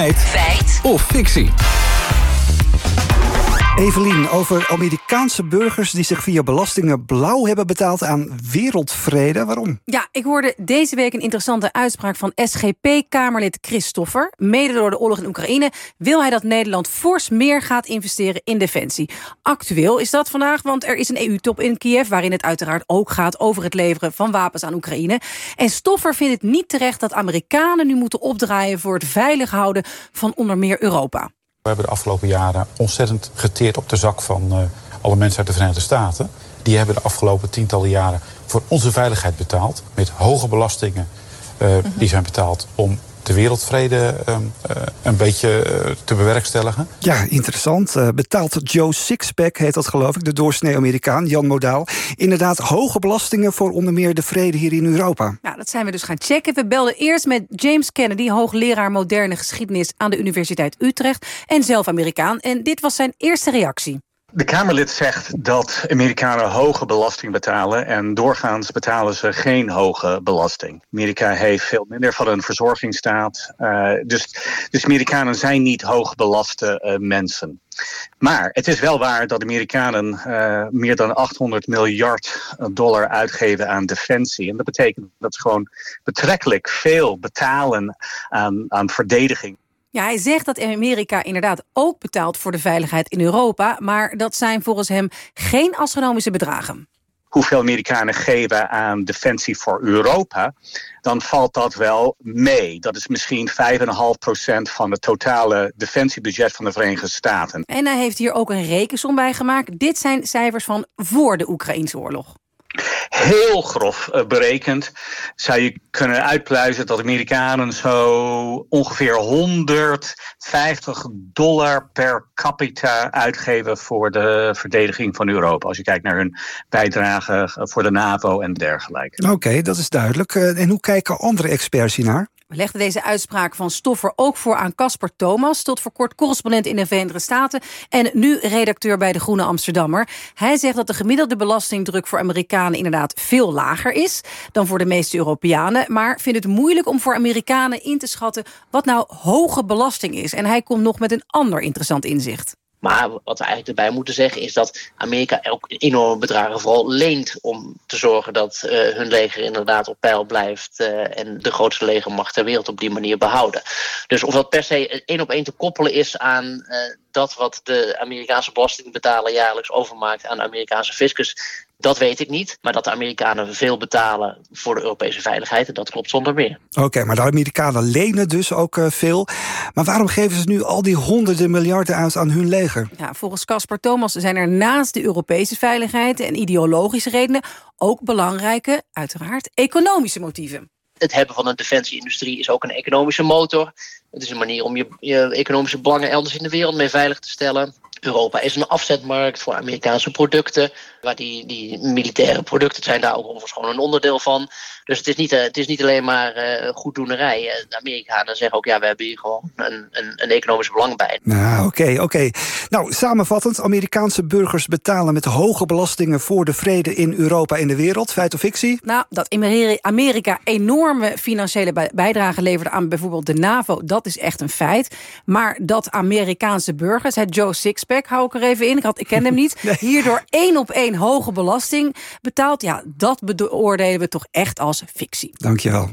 Feit. Feit. Of fictie. Evelien, over Amerikaanse burgers die zich via belastingen blauw hebben betaald aan wereldvrede. Waarom? Ja, ik hoorde deze week een interessante uitspraak van SGP-Kamerlid Christoffer. Mede door de oorlog in Oekraïne wil hij dat Nederland fors meer gaat investeren in defensie. Actueel is dat vandaag, want er is een EU-top in Kiev... waarin het uiteraard ook gaat over het leveren van wapens aan Oekraïne. En Stoffer vindt het niet terecht dat Amerikanen nu moeten opdraaien... voor het veilig houden van onder meer Europa. We hebben de afgelopen jaren ontzettend geteerd op de zak van uh, alle mensen uit de Verenigde Staten. Die hebben de afgelopen tientallen jaren voor onze veiligheid betaald. Met hoge belastingen -hmm. die zijn betaald om de wereldvrede um, uh, een beetje uh, te bewerkstelligen. Ja, interessant. Uh, betaalt Joe Sixpack, heet dat geloof ik, de doorsnee Amerikaan, Jan Modaal. Inderdaad, hoge belastingen voor onder meer de vrede hier in Europa. Ja, dat zijn we dus gaan checken. We belden eerst met James Kennedy, hoogleraar moderne geschiedenis aan de Universiteit Utrecht en zelf Amerikaan. En dit was zijn eerste reactie. De Kamerlid zegt dat Amerikanen hoge belasting betalen en doorgaans betalen ze geen hoge belasting. Amerika heeft veel minder van een verzorgingsstaat, uh, dus, dus Amerikanen zijn niet hoogbelaste uh, mensen. Maar het is wel waar dat Amerikanen uh, meer dan 800 miljard dollar uitgeven aan defensie. En dat betekent dat ze gewoon betrekkelijk veel betalen aan, aan verdediging. Ja, hij zegt dat Amerika inderdaad ook betaalt voor de veiligheid in Europa, maar dat zijn volgens hem geen astronomische bedragen. Hoeveel Amerikanen geven aan defensie voor Europa, dan valt dat wel mee. Dat is misschien 5,5% van het totale defensiebudget van de Verenigde Staten. En hij heeft hier ook een rekensom bij gemaakt. Dit zijn cijfers van voor de Oekraïnse oorlog heel grof uh, berekend zou je kunnen uitpluizen dat Amerikanen zo ongeveer 150 dollar per capita uitgeven voor de verdediging van Europa. Als je kijkt naar hun bijdrage voor de NAVO en dergelijke. Oké, dat is duidelijk. En hoe kijken andere experts hiernaar? We legden deze uitspraak van Stoffer ook voor aan Casper Thomas... tot voor kort correspondent in de Verenigde Staten... en nu redacteur bij de Groene Amsterdammer. Hij zegt dat de gemiddelde belastingdruk voor Amerikanen... inderdaad veel lager is dan voor de meeste Europeanen... maar vindt het moeilijk om voor Amerikanen in te schatten... wat nou hoge belasting is. En hij komt nog met een ander interessant inzicht. Maar wat we eigenlijk erbij moeten zeggen is dat Amerika ook enorme bedragen vooral leent om te zorgen dat uh, hun leger inderdaad op peil blijft uh, en de grootste legermacht ter wereld op die manier behouden. Dus of dat per se één op één te koppelen is aan uh, dat wat de Amerikaanse belastingbetaler jaarlijks overmaakt aan de Amerikaanse fiscus, dat weet ik niet. Maar dat de Amerikanen veel betalen voor de Europese veiligheid... dat klopt zonder meer. Oké, okay, maar de Amerikanen lenen dus ook uh, veel. Maar waarom geven ze nu al die honderden miljarden uit aan hun leger? Ja, volgens Caspar Thomas zijn er naast de Europese veiligheid... en ideologische redenen ook belangrijke, uiteraard, economische motieven. Het hebben van een defensieindustrie is ook een economische motor. Het is een manier om je, je economische belangen elders in de wereld mee veilig te stellen. Europa is een afzetmarkt voor Amerikaanse producten. Waar die, die militaire producten zijn daar ook overigens gewoon een onderdeel van. Dus het is niet, het is niet alleen maar uh, goeddoenerij. De Amerikanen zeggen ook, ja, we hebben hier gewoon een, een, een economisch belang bij. Nou, oké, okay, oké. Okay. Nou, samenvattend, Amerikaanse burgers betalen met hoge belastingen voor de vrede in Europa en de wereld. Feit of fictie? Nou, dat Amerika enorme financiële bijdrage levert aan bijvoorbeeld de NAVO, dat is echt een feit. Maar dat Amerikaanse burgers, het Joe Hou ik er even in, ik, had, ik ken hem niet, nee. hierdoor één op één hoge belasting betaalt, ja, dat beoordelen we toch echt als fictie. Dankjewel.